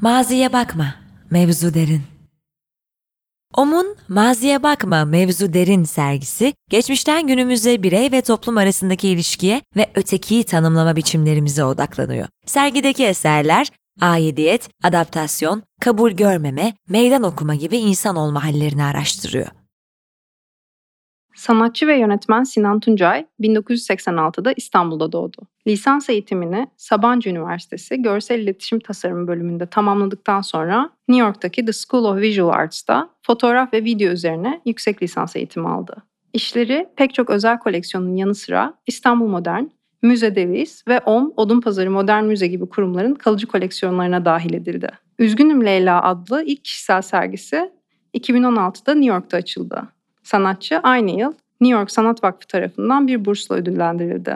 Maziye bakma, mevzu derin. OM'un Maziye Bakma Mevzu Derin sergisi, geçmişten günümüze birey ve toplum arasındaki ilişkiye ve ötekiyi tanımlama biçimlerimize odaklanıyor. Sergideki eserler, aidiyet, adaptasyon, kabul görmeme, meydan okuma gibi insan olma hallerini araştırıyor. Sanatçı ve yönetmen Sinan Tuncay 1986'da İstanbul'da doğdu. Lisans eğitimini Sabancı Üniversitesi Görsel İletişim Tasarımı bölümünde tamamladıktan sonra New York'taki The School of Visual Arts'ta fotoğraf ve video üzerine yüksek lisans eğitimi aldı. İşleri pek çok özel koleksiyonun yanı sıra İstanbul Modern, Müze Davis ve OM Odunpazarı Modern Müze gibi kurumların kalıcı koleksiyonlarına dahil edildi. Üzgünüm Leyla adlı ilk kişisel sergisi 2016'da New York'ta açıldı. Sanatçı aynı yıl New York Sanat Vakfı tarafından bir bursla ödüllendirildi.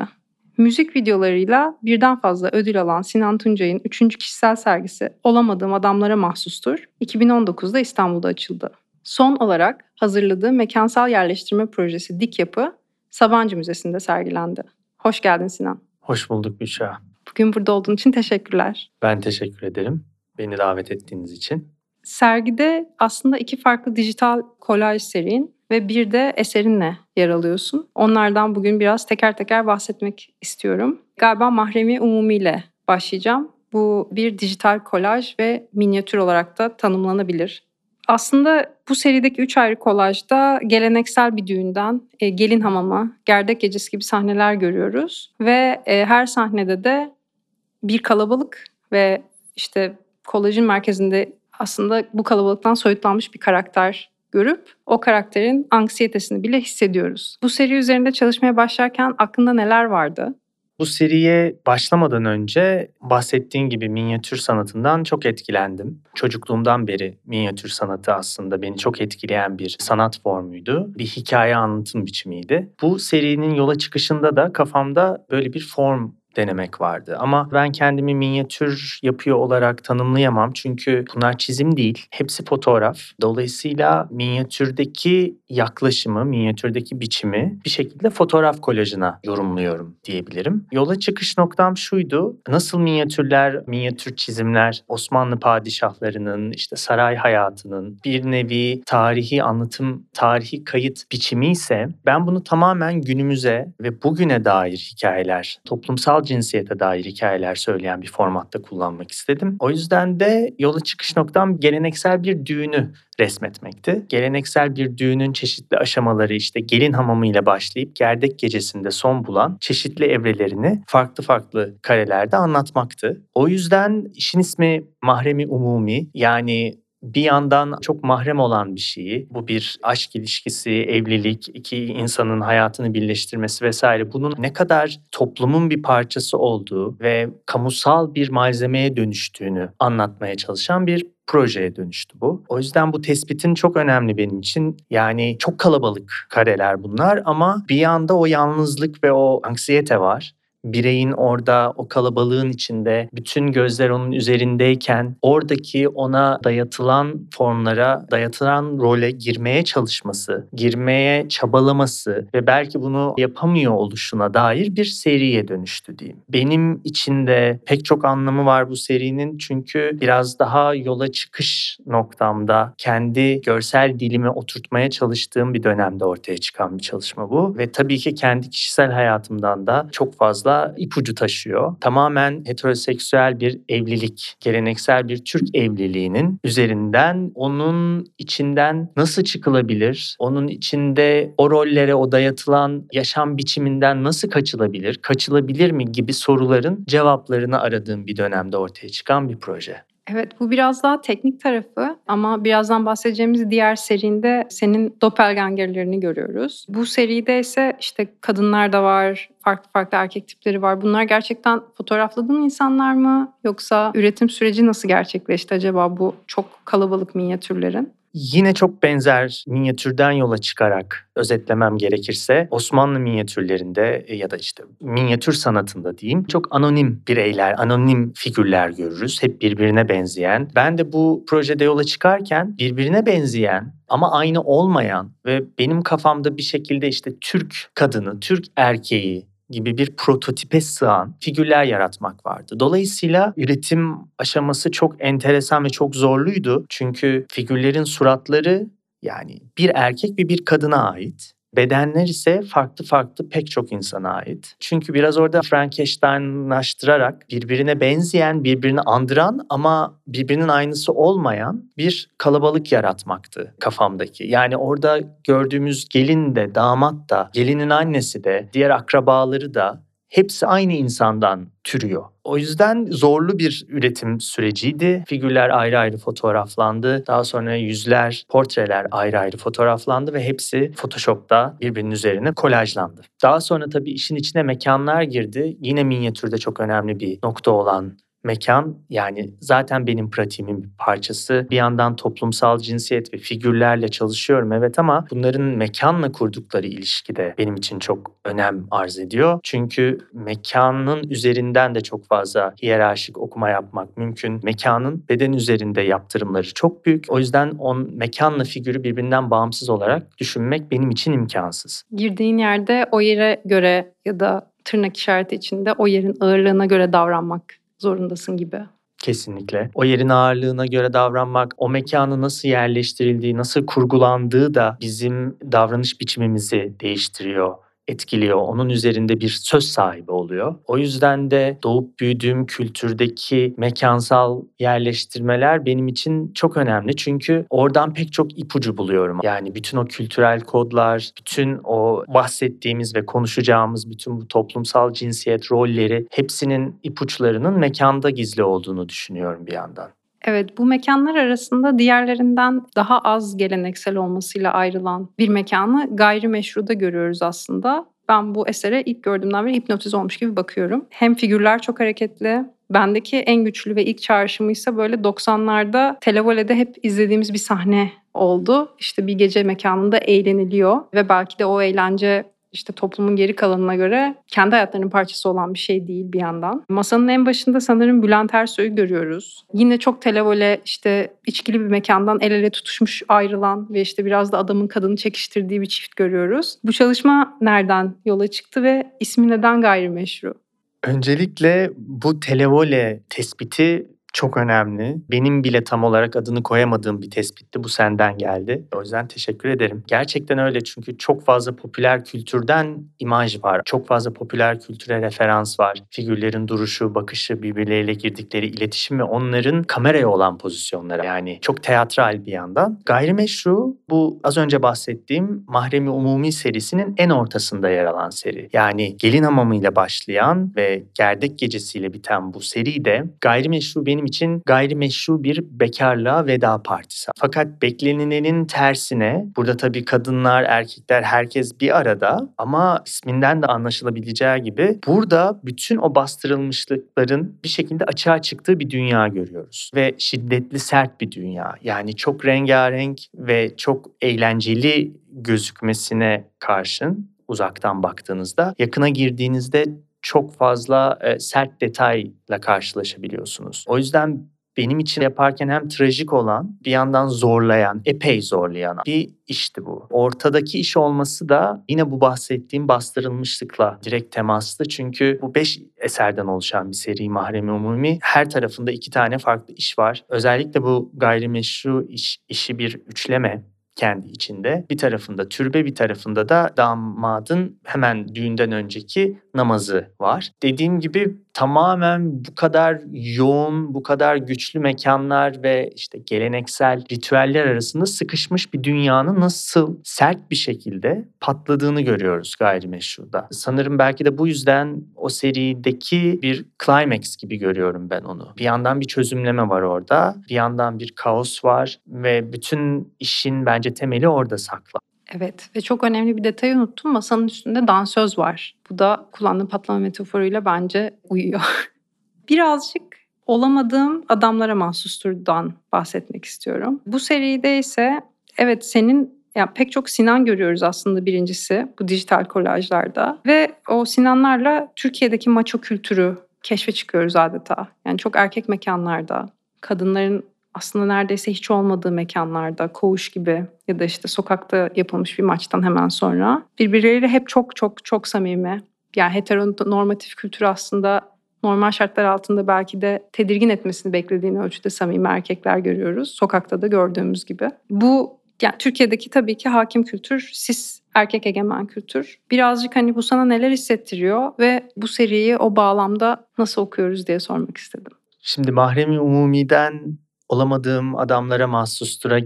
Müzik videolarıyla birden fazla ödül alan Sinan Tuncay'ın üçüncü kişisel sergisi Olamadığım Adamlara Mahsustur 2019'da İstanbul'da açıldı. Son olarak hazırladığı mekansal yerleştirme projesi Dik Yapı Sabancı Müzesi'nde sergilendi. Hoş geldin Sinan. Hoş bulduk Büşra. Bugün burada olduğun için teşekkürler. Ben teşekkür ederim beni davet ettiğiniz için. Sergide aslında iki farklı dijital kolaj serin ve bir de eserinle yer alıyorsun. Onlardan bugün biraz teker teker bahsetmek istiyorum. Galiba mahremi umumiyle başlayacağım. Bu bir dijital kolaj ve minyatür olarak da tanımlanabilir. Aslında bu serideki üç ayrı kolajda geleneksel bir düğünden e, gelin hamama, gerdek gecesi gibi sahneler görüyoruz. Ve e, her sahnede de bir kalabalık ve işte kolajın merkezinde aslında bu kalabalıktan soyutlanmış bir karakter görüp o karakterin anksiyetesini bile hissediyoruz. Bu seri üzerinde çalışmaya başlarken aklında neler vardı? Bu seriye başlamadan önce bahsettiğin gibi minyatür sanatından çok etkilendim. Çocukluğumdan beri minyatür sanatı aslında beni çok etkileyen bir sanat formuydu. Bir hikaye anlatım biçimiydi. Bu serinin yola çıkışında da kafamda böyle bir form denemek vardı. Ama ben kendimi minyatür yapıyor olarak tanımlayamam. Çünkü bunlar çizim değil. Hepsi fotoğraf. Dolayısıyla minyatürdeki yaklaşımı, minyatürdeki biçimi bir şekilde fotoğraf kolajına yorumluyorum diyebilirim. Yola çıkış noktam şuydu. Nasıl minyatürler, minyatür çizimler Osmanlı padişahlarının, işte saray hayatının bir nevi tarihi anlatım, tarihi kayıt biçimi ise ben bunu tamamen günümüze ve bugüne dair hikayeler, toplumsal cinsiyete dair hikayeler söyleyen bir formatta kullanmak istedim. O yüzden de yola çıkış noktam geleneksel bir düğünü resmetmekti. Geleneksel bir düğünün çeşitli aşamaları işte gelin hamamıyla başlayıp gerdek gecesinde son bulan çeşitli evrelerini farklı farklı karelerde anlatmaktı. O yüzden işin ismi Mahremi Umumi yani bir yandan çok mahrem olan bir şeyi, bu bir aşk ilişkisi, evlilik, iki insanın hayatını birleştirmesi vesaire bunun ne kadar toplumun bir parçası olduğu ve kamusal bir malzemeye dönüştüğünü anlatmaya çalışan bir projeye dönüştü bu. O yüzden bu tespitin çok önemli benim için. Yani çok kalabalık kareler bunlar ama bir yanda o yalnızlık ve o anksiyete var bireyin orada o kalabalığın içinde bütün gözler onun üzerindeyken oradaki ona dayatılan formlara, dayatılan role girmeye çalışması, girmeye çabalaması ve belki bunu yapamıyor oluşuna dair bir seriye dönüştü diyeyim. Benim içinde pek çok anlamı var bu serinin çünkü biraz daha yola çıkış noktamda kendi görsel dilimi oturtmaya çalıştığım bir dönemde ortaya çıkan bir çalışma bu ve tabii ki kendi kişisel hayatımdan da çok fazla ipucu taşıyor. Tamamen heteroseksüel bir evlilik, geleneksel bir Türk evliliğinin üzerinden onun içinden nasıl çıkılabilir? Onun içinde o rollere o dayatılan yaşam biçiminden nasıl kaçılabilir? Kaçılabilir mi gibi soruların cevaplarını aradığım bir dönemde ortaya çıkan bir proje. Evet bu biraz daha teknik tarafı ama birazdan bahsedeceğimiz diğer serinde senin doppelgangerlerini görüyoruz. Bu seride ise işte kadınlar da var, farklı farklı erkek tipleri var. Bunlar gerçekten fotoğrafladığın insanlar mı yoksa üretim süreci nasıl gerçekleşti acaba bu çok kalabalık minyatürlerin? Yine çok benzer minyatürden yola çıkarak özetlemem gerekirse Osmanlı minyatürlerinde e, ya da işte minyatür sanatında diyeyim çok anonim bireyler, anonim figürler görürüz. Hep birbirine benzeyen. Ben de bu projede yola çıkarken birbirine benzeyen ama aynı olmayan ve benim kafamda bir şekilde işte Türk kadını, Türk erkeği gibi bir prototipe sığan figürler yaratmak vardı. Dolayısıyla üretim aşaması çok enteresan ve çok zorluydu. Çünkü figürlerin suratları yani bir erkek ve bir kadına ait. Bedenler ise farklı farklı pek çok insana ait. Çünkü biraz orada Frankensteinlaştırarak birbirine benzeyen, birbirini andıran ama birbirinin aynısı olmayan bir kalabalık yaratmaktı kafamdaki. Yani orada gördüğümüz gelin de, damat da, gelinin annesi de, diğer akrabaları da hepsi aynı insandan türüyor. O yüzden zorlu bir üretim süreciydi. Figürler ayrı ayrı fotoğraflandı. Daha sonra yüzler, portreler ayrı ayrı fotoğraflandı ve hepsi Photoshop'ta birbirinin üzerine kolajlandı. Daha sonra tabii işin içine mekanlar girdi. Yine minyatürde çok önemli bir nokta olan mekan yani zaten benim pratiğimin bir parçası. Bir yandan toplumsal cinsiyet ve figürlerle çalışıyorum evet ama bunların mekanla kurdukları ilişki de benim için çok önem arz ediyor. Çünkü mekanın üzerinden de çok fazla hiyerarşik okuma yapmak mümkün. Mekanın beden üzerinde yaptırımları çok büyük. O yüzden on mekanla figürü birbirinden bağımsız olarak düşünmek benim için imkansız. Girdiğin yerde o yere göre ya da tırnak işareti içinde o yerin ağırlığına göre davranmak zorundasın gibi. Kesinlikle. O yerin ağırlığına göre davranmak, o mekanı nasıl yerleştirildiği, nasıl kurgulandığı da bizim davranış biçimimizi değiştiriyor etkiliyor. Onun üzerinde bir söz sahibi oluyor. O yüzden de doğup büyüdüğüm kültürdeki mekansal yerleştirmeler benim için çok önemli. Çünkü oradan pek çok ipucu buluyorum. Yani bütün o kültürel kodlar, bütün o bahsettiğimiz ve konuşacağımız bütün bu toplumsal cinsiyet rolleri hepsinin ipuçlarının mekanda gizli olduğunu düşünüyorum bir yandan. Evet, bu mekanlar arasında diğerlerinden daha az geleneksel olmasıyla ayrılan bir mekanı gayrimeşruda görüyoruz aslında. Ben bu esere ilk gördüğümden beri hipnotiz olmuş gibi bakıyorum. Hem figürler çok hareketli, bendeki en güçlü ve ilk çağrışımı ise böyle 90'larda Televole'de hep izlediğimiz bir sahne oldu. İşte bir gece mekanında eğleniliyor ve belki de o eğlence işte toplumun geri kalanına göre kendi hayatlarının parçası olan bir şey değil bir yandan. Masanın en başında sanırım Bülent Ersoy'u görüyoruz. Yine çok televole işte içkili bir mekandan el ele tutuşmuş ayrılan ve işte biraz da adamın kadını çekiştirdiği bir çift görüyoruz. Bu çalışma nereden yola çıktı ve ismi neden gayrimeşru? Öncelikle bu televole tespiti çok önemli. Benim bile tam olarak adını koyamadığım bir tespitti. Bu senden geldi. O yüzden teşekkür ederim. Gerçekten öyle çünkü çok fazla popüler kültürden imaj var. Çok fazla popüler kültüre referans var. Figürlerin duruşu, bakışı, birbirleriyle girdikleri iletişim ve onların kameraya olan pozisyonları. Yani çok teatral bir yandan. Gayrimeşru bu az önce bahsettiğim Mahremi Umumi serisinin en ortasında yer alan seri. Yani gelin hamamıyla başlayan ve gerdek gecesiyle biten bu seri de gayrimeşru benim benim için gayrimeşru bir bekarlığa veda partisi. Fakat beklenenin tersine burada tabii kadınlar, erkekler herkes bir arada ama isminden de anlaşılabileceği gibi burada bütün o bastırılmışlıkların bir şekilde açığa çıktığı bir dünya görüyoruz. Ve şiddetli sert bir dünya. Yani çok rengarenk ve çok eğlenceli gözükmesine karşın uzaktan baktığınızda yakına girdiğinizde çok fazla e, sert detayla karşılaşabiliyorsunuz. O yüzden benim için yaparken hem trajik olan bir yandan zorlayan, epey zorlayan bir işti bu. Ortadaki iş olması da yine bu bahsettiğim bastırılmışlıkla direkt temaslı. Çünkü bu beş eserden oluşan bir seri Mahremi Umumi. Her tarafında iki tane farklı iş var. Özellikle bu gayrimeşru iş, işi bir üçleme kendi içinde. Bir tarafında türbe bir tarafında da damadın hemen düğünden önceki namazı var. Dediğim gibi tamamen bu kadar yoğun, bu kadar güçlü mekanlar ve işte geleneksel ritüeller arasında sıkışmış bir dünyanın nasıl sert bir şekilde patladığını görüyoruz gayrimeşruda. Sanırım belki de bu yüzden o serideki bir climax gibi görüyorum ben onu. Bir yandan bir çözümleme var orada, bir yandan bir kaos var ve bütün işin bence temeli orada saklı. Evet ve çok önemli bir detayı unuttum. Masanın üstünde dansöz var. Bu da kullandığım patlama metaforuyla bence uyuyor. Birazcık olamadığım adamlara mahsusturdan bahsetmek istiyorum. Bu seride ise evet senin ya pek çok Sinan görüyoruz aslında birincisi bu dijital kolajlarda ve o Sinanlarla Türkiye'deki maço kültürü keşfe çıkıyoruz adeta. Yani çok erkek mekanlarda kadınların aslında neredeyse hiç olmadığı mekanlarda, koğuş gibi ya da işte sokakta yapılmış bir maçtan hemen sonra birbirleriyle hep çok çok çok samimi, Yani heteronormatif kültür aslında normal şartlar altında belki de tedirgin etmesini beklediğini ölçüde samimi erkekler görüyoruz. Sokakta da gördüğümüz gibi. Bu yani Türkiye'deki tabii ki hakim kültür, sis erkek egemen kültür. Birazcık hani bu sana neler hissettiriyor ve bu seriyi o bağlamda nasıl okuyoruz diye sormak istedim. Şimdi mahremi umumiden olamadığım adamlara mahsustura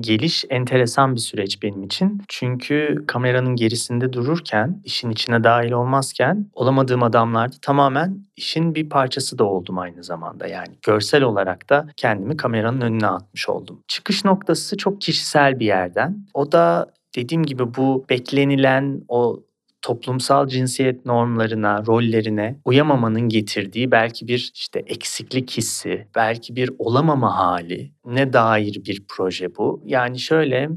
geliş enteresan bir süreç benim için. Çünkü kameranın gerisinde dururken, işin içine dahil olmazken olamadığım adamlarda tamamen işin bir parçası da oldum aynı zamanda. Yani görsel olarak da kendimi kameranın önüne atmış oldum. Çıkış noktası çok kişisel bir yerden. O da dediğim gibi bu beklenilen o toplumsal cinsiyet normlarına, rollerine uyamamanın getirdiği belki bir işte eksiklik hissi, belki bir olamama hali ne dair bir proje bu. Yani şöyle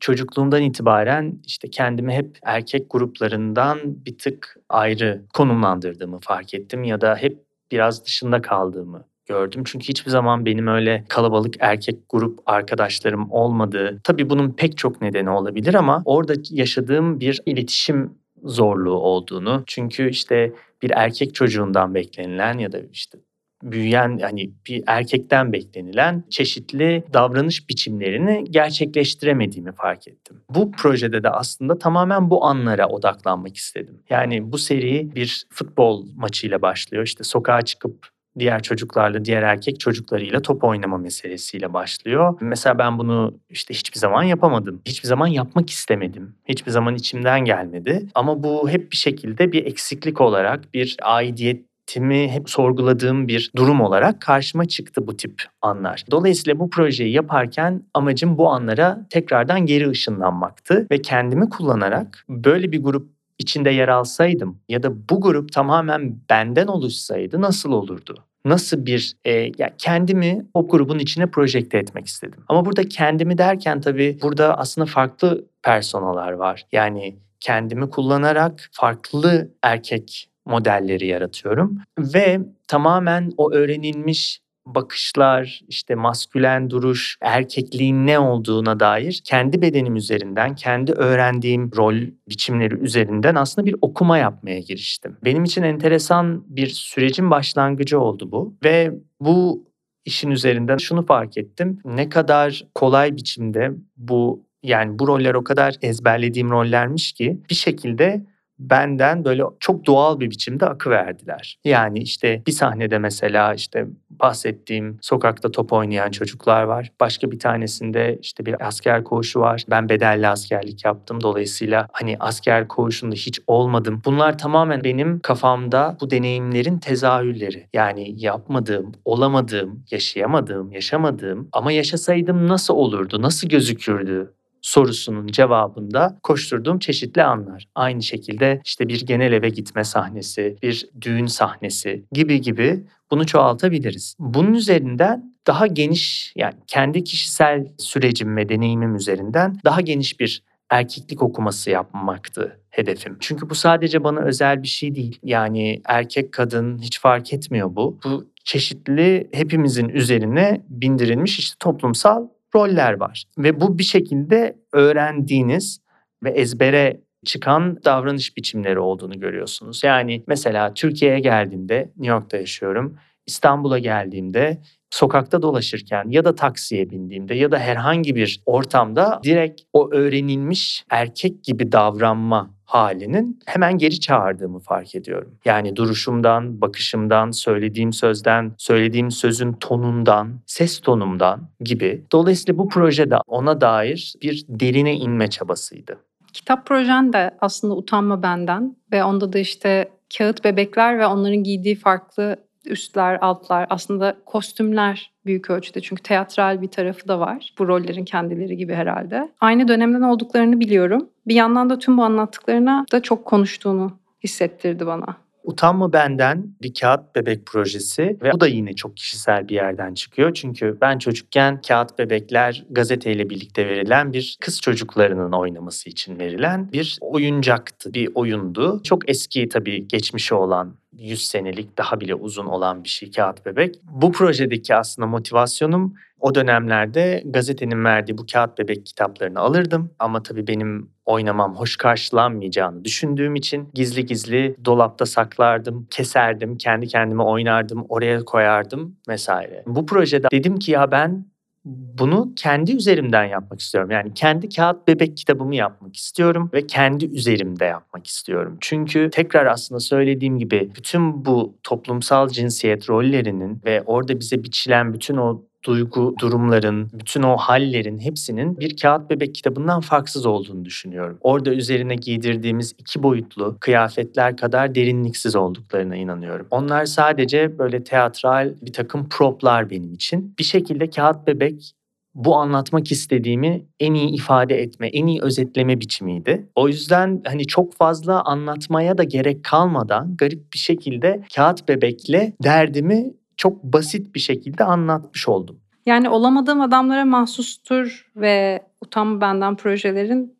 çocukluğumdan itibaren işte kendimi hep erkek gruplarından bir tık ayrı konumlandırdığımı fark ettim ya da hep biraz dışında kaldığımı gördüm. Çünkü hiçbir zaman benim öyle kalabalık erkek grup arkadaşlarım olmadığı, tabii bunun pek çok nedeni olabilir ama orada yaşadığım bir iletişim zorluğu olduğunu. Çünkü işte bir erkek çocuğundan beklenilen ya da işte büyüyen hani bir erkekten beklenilen çeşitli davranış biçimlerini gerçekleştiremediğimi fark ettim. Bu projede de aslında tamamen bu anlara odaklanmak istedim. Yani bu seri bir futbol maçıyla başlıyor. İşte sokağa çıkıp diğer çocuklarla, diğer erkek çocuklarıyla top oynama meselesiyle başlıyor. Mesela ben bunu işte hiçbir zaman yapamadım. Hiçbir zaman yapmak istemedim. Hiçbir zaman içimden gelmedi. Ama bu hep bir şekilde bir eksiklik olarak, bir aidiyet timi hep sorguladığım bir durum olarak karşıma çıktı bu tip anlar. Dolayısıyla bu projeyi yaparken amacım bu anlara tekrardan geri ışınlanmaktı ve kendimi kullanarak böyle bir grup içinde yer alsaydım ya da bu grup tamamen benden oluşsaydı nasıl olurdu? Nasıl bir e, ya kendimi o grubun içine projekte etmek istedim. Ama burada kendimi derken tabii burada aslında farklı personalar var. Yani kendimi kullanarak farklı erkek modelleri yaratıyorum ve tamamen o öğrenilmiş bakışlar, işte maskülen duruş, erkekliğin ne olduğuna dair kendi bedenim üzerinden, kendi öğrendiğim rol biçimleri üzerinden aslında bir okuma yapmaya giriştim. Benim için enteresan bir sürecin başlangıcı oldu bu ve bu işin üzerinden şunu fark ettim. Ne kadar kolay biçimde bu yani bu roller o kadar ezberlediğim rollermiş ki bir şekilde benden böyle çok doğal bir biçimde akı verdiler. Yani işte bir sahnede mesela işte bahsettiğim sokakta top oynayan çocuklar var. Başka bir tanesinde işte bir asker koğuşu var. Ben bedelli askerlik yaptım. Dolayısıyla hani asker koğuşunda hiç olmadım. Bunlar tamamen benim kafamda bu deneyimlerin tezahürleri. Yani yapmadığım, olamadığım, yaşayamadığım, yaşamadığım ama yaşasaydım nasıl olurdu, nasıl gözükürdü sorusunun cevabında koşturduğum çeşitli anlar. Aynı şekilde işte bir genel eve gitme sahnesi, bir düğün sahnesi gibi gibi bunu çoğaltabiliriz. Bunun üzerinden daha geniş yani kendi kişisel sürecim ve deneyimim üzerinden daha geniş bir erkeklik okuması yapmaktı hedefim. Çünkü bu sadece bana özel bir şey değil. Yani erkek kadın hiç fark etmiyor bu. Bu çeşitli hepimizin üzerine bindirilmiş işte toplumsal roller var. Ve bu bir şekilde öğrendiğiniz ve ezbere çıkan davranış biçimleri olduğunu görüyorsunuz. Yani mesela Türkiye'ye geldiğimde, New York'ta yaşıyorum. İstanbul'a geldiğimde sokakta dolaşırken ya da taksiye bindiğimde ya da herhangi bir ortamda direkt o öğrenilmiş erkek gibi davranma halinin hemen geri çağırdığımı fark ediyorum. Yani duruşumdan, bakışımdan, söylediğim sözden, söylediğim sözün tonundan, ses tonumdan gibi. Dolayısıyla bu projede ona dair bir derine inme çabasıydı. Kitap projen de aslında Utanma Benden ve onda da işte kağıt bebekler ve onların giydiği farklı üstler, altlar aslında kostümler büyük ölçüde çünkü teatral bir tarafı da var. Bu rollerin kendileri gibi herhalde. Aynı dönemden olduklarını biliyorum. Bir yandan da tüm bu anlattıklarına da çok konuştuğunu hissettirdi bana. Utanma Benden bir kağıt bebek projesi ve bu da yine çok kişisel bir yerden çıkıyor. Çünkü ben çocukken kağıt bebekler gazeteyle birlikte verilen bir kız çocuklarının oynaması için verilen bir oyuncaktı, bir oyundu. Çok eski tabii geçmişi olan 100 senelik daha bile uzun olan bir şey kağıt bebek. Bu projedeki aslında motivasyonum o dönemlerde gazetenin verdiği bu kağıt bebek kitaplarını alırdım. Ama tabii benim oynamam hoş karşılanmayacağını düşündüğüm için gizli gizli dolapta saklardım, keserdim, kendi kendime oynardım, oraya koyardım vesaire. Bu projede dedim ki ya ben bunu kendi üzerimden yapmak istiyorum. Yani kendi kağıt bebek kitabımı yapmak istiyorum ve kendi üzerimde yapmak istiyorum. Çünkü tekrar aslında söylediğim gibi bütün bu toplumsal cinsiyet rollerinin ve orada bize biçilen bütün o duygu durumların, bütün o hallerin hepsinin bir kağıt bebek kitabından farksız olduğunu düşünüyorum. Orada üzerine giydirdiğimiz iki boyutlu kıyafetler kadar derinliksiz olduklarına inanıyorum. Onlar sadece böyle teatral bir takım proplar benim için. Bir şekilde kağıt bebek bu anlatmak istediğimi en iyi ifade etme, en iyi özetleme biçimiydi. O yüzden hani çok fazla anlatmaya da gerek kalmadan garip bir şekilde kağıt bebekle derdimi çok basit bir şekilde anlatmış oldum. Yani olamadığım adamlara mahsustur ve utanma benden projelerin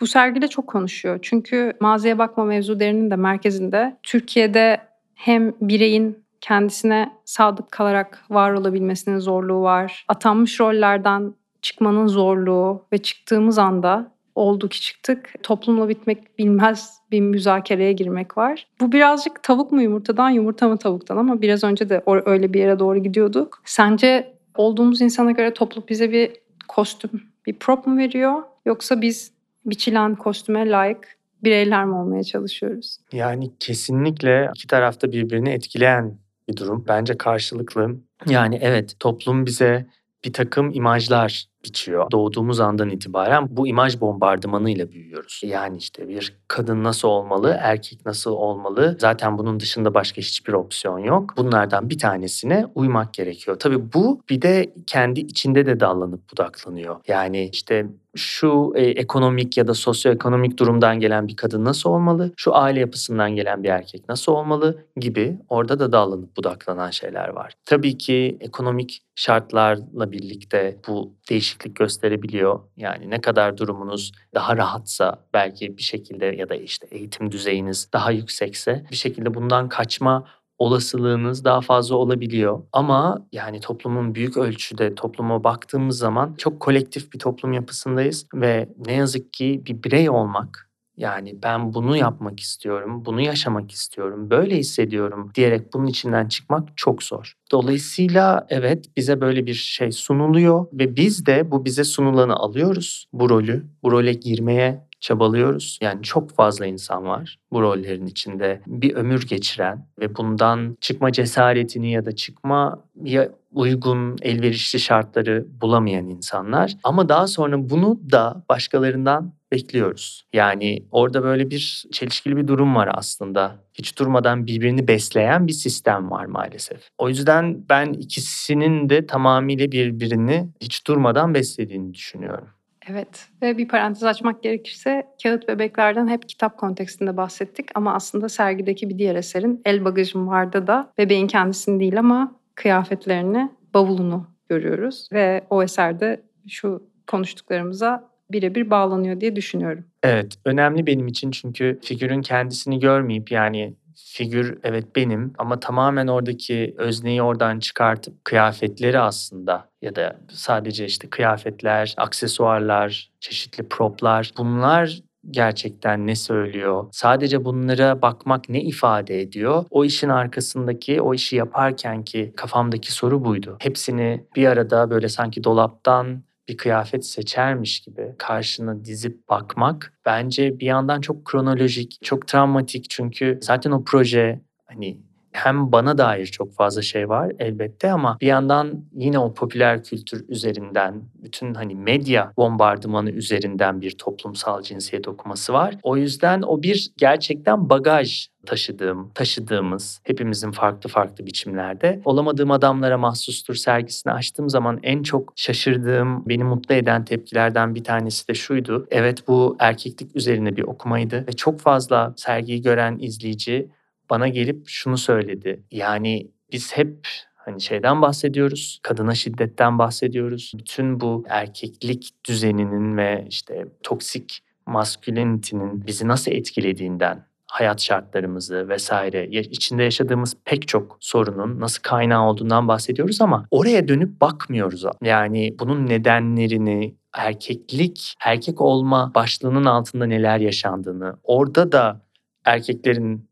bu sergide çok konuşuyor. Çünkü maziye bakma mevzu derinin de merkezinde Türkiye'de hem bireyin kendisine sadık kalarak var olabilmesinin zorluğu var. Atanmış rollerden çıkmanın zorluğu ve çıktığımız anda oldu ki çıktık. Toplumla bitmek bilmez bir müzakereye girmek var. Bu birazcık tavuk mu yumurtadan, yumurta mı tavuktan ama biraz önce de öyle bir yere doğru gidiyorduk. Sence olduğumuz insana göre toplum bize bir kostüm, bir prop mu veriyor? Yoksa biz biçilen kostüme layık bireyler mi olmaya çalışıyoruz? Yani kesinlikle iki tarafta birbirini etkileyen bir durum. Bence karşılıklı. Yani evet toplum bize bir takım imajlar biçiyor. Doğduğumuz andan itibaren bu imaj bombardımanıyla büyüyoruz. Yani işte bir kadın nasıl olmalı, erkek nasıl olmalı? Zaten bunun dışında başka hiçbir opsiyon yok. Bunlardan bir tanesine uymak gerekiyor. Tabii bu bir de kendi içinde de dallanıp budaklanıyor. Yani işte şu e, ekonomik ya da sosyoekonomik durumdan gelen bir kadın nasıl olmalı? Şu aile yapısından gelen bir erkek nasıl olmalı gibi orada da dallanıp budaklanan şeyler var. Tabii ki ekonomik şartlarla birlikte bu değişiklik gösterebiliyor. Yani ne kadar durumunuz daha rahatsa belki bir şekilde ya da işte eğitim düzeyiniz daha yüksekse bir şekilde bundan kaçma olasılığınız daha fazla olabiliyor. Ama yani toplumun büyük ölçüde topluma baktığımız zaman çok kolektif bir toplum yapısındayız ve ne yazık ki bir birey olmak yani ben bunu yapmak istiyorum, bunu yaşamak istiyorum, böyle hissediyorum diyerek bunun içinden çıkmak çok zor. Dolayısıyla evet bize böyle bir şey sunuluyor ve biz de bu bize sunulanı alıyoruz. Bu rolü, bu role girmeye çabalıyoruz. Yani çok fazla insan var bu rollerin içinde bir ömür geçiren ve bundan çıkma cesaretini ya da çıkma ya uygun, elverişli şartları bulamayan insanlar. Ama daha sonra bunu da başkalarından bekliyoruz. Yani orada böyle bir çelişkili bir durum var aslında. Hiç durmadan birbirini besleyen bir sistem var maalesef. O yüzden ben ikisinin de tamamıyla birbirini hiç durmadan beslediğini düşünüyorum. Evet ve bir parantez açmak gerekirse kağıt bebeklerden hep kitap kontekstinde bahsettik ama aslında sergideki bir diğer eserin El Bagajım Vardı da bebeğin kendisini değil ama kıyafetlerini, bavulunu görüyoruz ve o eserde şu konuştuklarımıza birebir bağlanıyor diye düşünüyorum. Evet, önemli benim için çünkü figürün kendisini görmeyip yani figür evet benim ama tamamen oradaki özneyi oradan çıkartıp kıyafetleri aslında ya da sadece işte kıyafetler, aksesuarlar, çeşitli proplar bunlar gerçekten ne söylüyor? Sadece bunlara bakmak ne ifade ediyor? O işin arkasındaki, o işi yaparken ki kafamdaki soru buydu. Hepsini bir arada böyle sanki dolaptan bir kıyafet seçermiş gibi karşına dizip bakmak bence bir yandan çok kronolojik, çok travmatik. Çünkü zaten o proje hani hem bana dair çok fazla şey var elbette ama bir yandan yine o popüler kültür üzerinden bütün hani medya bombardımanı üzerinden bir toplumsal cinsiyet okuması var. O yüzden o bir gerçekten bagaj taşıdığım, taşıdığımız hepimizin farklı farklı biçimlerde olamadığım adamlara mahsustur sergisini açtığım zaman en çok şaşırdığım, beni mutlu eden tepkilerden bir tanesi de şuydu. Evet bu erkeklik üzerine bir okumaydı ve çok fazla sergiyi gören izleyici bana gelip şunu söyledi. Yani biz hep hani şeyden bahsediyoruz, kadına şiddetten bahsediyoruz. Bütün bu erkeklik düzeninin ve işte toksik maskülenitinin bizi nasıl etkilediğinden hayat şartlarımızı vesaire içinde yaşadığımız pek çok sorunun nasıl kaynağı olduğundan bahsediyoruz ama oraya dönüp bakmıyoruz. Yani bunun nedenlerini, erkeklik, erkek olma başlığının altında neler yaşandığını, orada da erkeklerin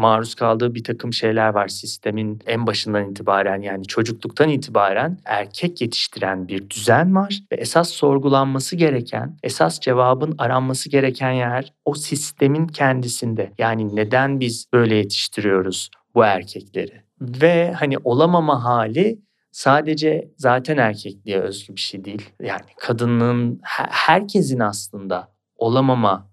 maruz kaldığı bir takım şeyler var sistemin en başından itibaren yani çocukluktan itibaren erkek yetiştiren bir düzen var ve esas sorgulanması gereken, esas cevabın aranması gereken yer o sistemin kendisinde. Yani neden biz böyle yetiştiriyoruz bu erkekleri? Ve hani olamama hali sadece zaten erkekliğe özgü bir şey değil. Yani kadının herkesin aslında olamama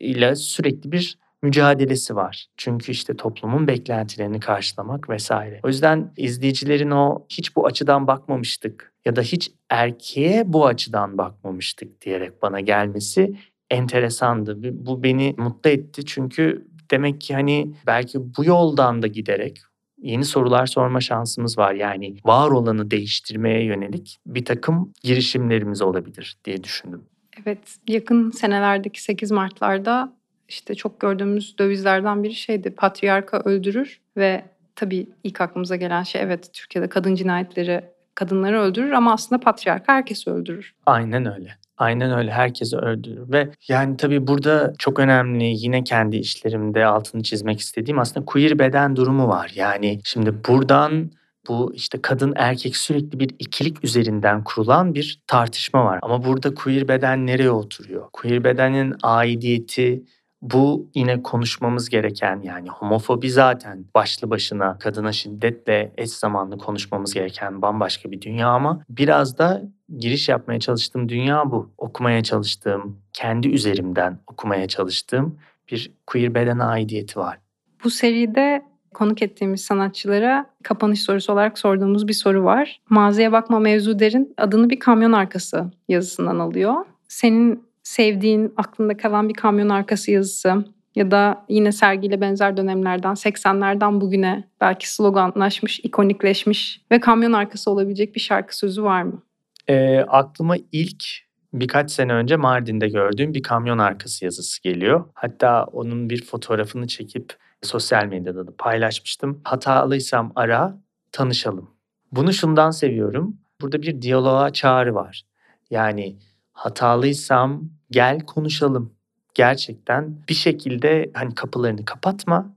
ile sürekli bir mücadelesi var. Çünkü işte toplumun beklentilerini karşılamak vesaire. O yüzden izleyicilerin o hiç bu açıdan bakmamıştık ya da hiç erkeğe bu açıdan bakmamıştık diyerek bana gelmesi enteresandı. Bu beni mutlu etti çünkü demek ki hani belki bu yoldan da giderek yeni sorular sorma şansımız var. Yani var olanı değiştirmeye yönelik bir takım girişimlerimiz olabilir diye düşündüm. Evet, yakın senelerdeki 8 Mart'larda işte çok gördüğümüz dövizlerden biri şeydi. Patriarka öldürür ve tabii ilk aklımıza gelen şey evet Türkiye'de kadın cinayetleri kadınları öldürür ama aslında patriarka herkesi öldürür. Aynen öyle. Aynen öyle herkesi öldürür ve yani tabii burada çok önemli yine kendi işlerimde altını çizmek istediğim aslında queer beden durumu var. Yani şimdi buradan bu işte kadın erkek sürekli bir ikilik üzerinden kurulan bir tartışma var. Ama burada queer beden nereye oturuyor? Queer bedenin aidiyeti bu yine konuşmamız gereken yani homofobi zaten başlı başına kadına şiddetle eş zamanlı konuşmamız gereken bambaşka bir dünya ama biraz da giriş yapmaya çalıştığım dünya bu. Okumaya çalıştığım, kendi üzerimden okumaya çalıştığım bir queer beden aidiyeti var. Bu seride konuk ettiğimiz sanatçılara kapanış sorusu olarak sorduğumuz bir soru var. Maziye Bakma Mevzu Derin adını bir kamyon arkası yazısından alıyor. Senin sevdiğin, aklında kalan bir kamyon arkası yazısı ya da yine sergiyle benzer dönemlerden 80'lerden bugüne belki sloganlaşmış, ikonikleşmiş ve kamyon arkası olabilecek bir şarkı sözü var mı? E, aklıma ilk birkaç sene önce Mardin'de gördüğüm bir kamyon arkası yazısı geliyor. Hatta onun bir fotoğrafını çekip sosyal medyada da paylaşmıştım. Hatalıysam ara, tanışalım. Bunu şundan seviyorum. Burada bir diyaloğa çağrı var. Yani hatalıysam gel konuşalım. Gerçekten bir şekilde hani kapılarını kapatma,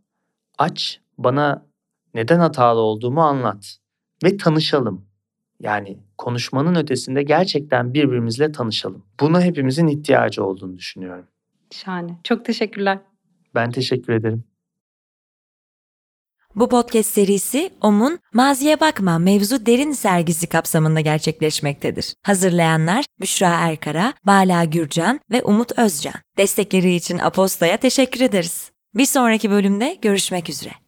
aç, bana neden hatalı olduğumu anlat ve tanışalım. Yani konuşmanın ötesinde gerçekten birbirimizle tanışalım. Buna hepimizin ihtiyacı olduğunu düşünüyorum. Şahane. Çok teşekkürler. Ben teşekkür ederim. Bu podcast serisi OM'un Maziye Bakma Mevzu Derin sergisi kapsamında gerçekleşmektedir. Hazırlayanlar Büşra Erkara, Bala Gürcan ve Umut Özcan. Destekleri için Aposta'ya teşekkür ederiz. Bir sonraki bölümde görüşmek üzere.